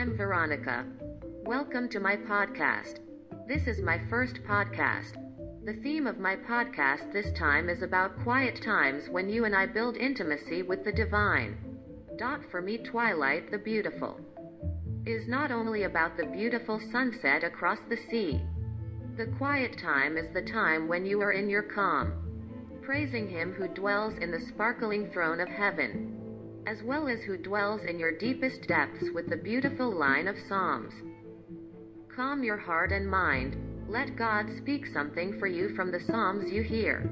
I'm Veronica. Welcome to my podcast. This is my first podcast. The theme of my podcast this time is about quiet times when you and I build intimacy with the divine. Dot for me, Twilight the Beautiful is not only about the beautiful sunset across the sea. The quiet time is the time when you are in your calm, praising Him who dwells in the sparkling throne of heaven, as well as who dwells in your deepest depths with the beautiful line of Psalms. Calm your heart and mind, let God speak something for you from the Psalms you hear.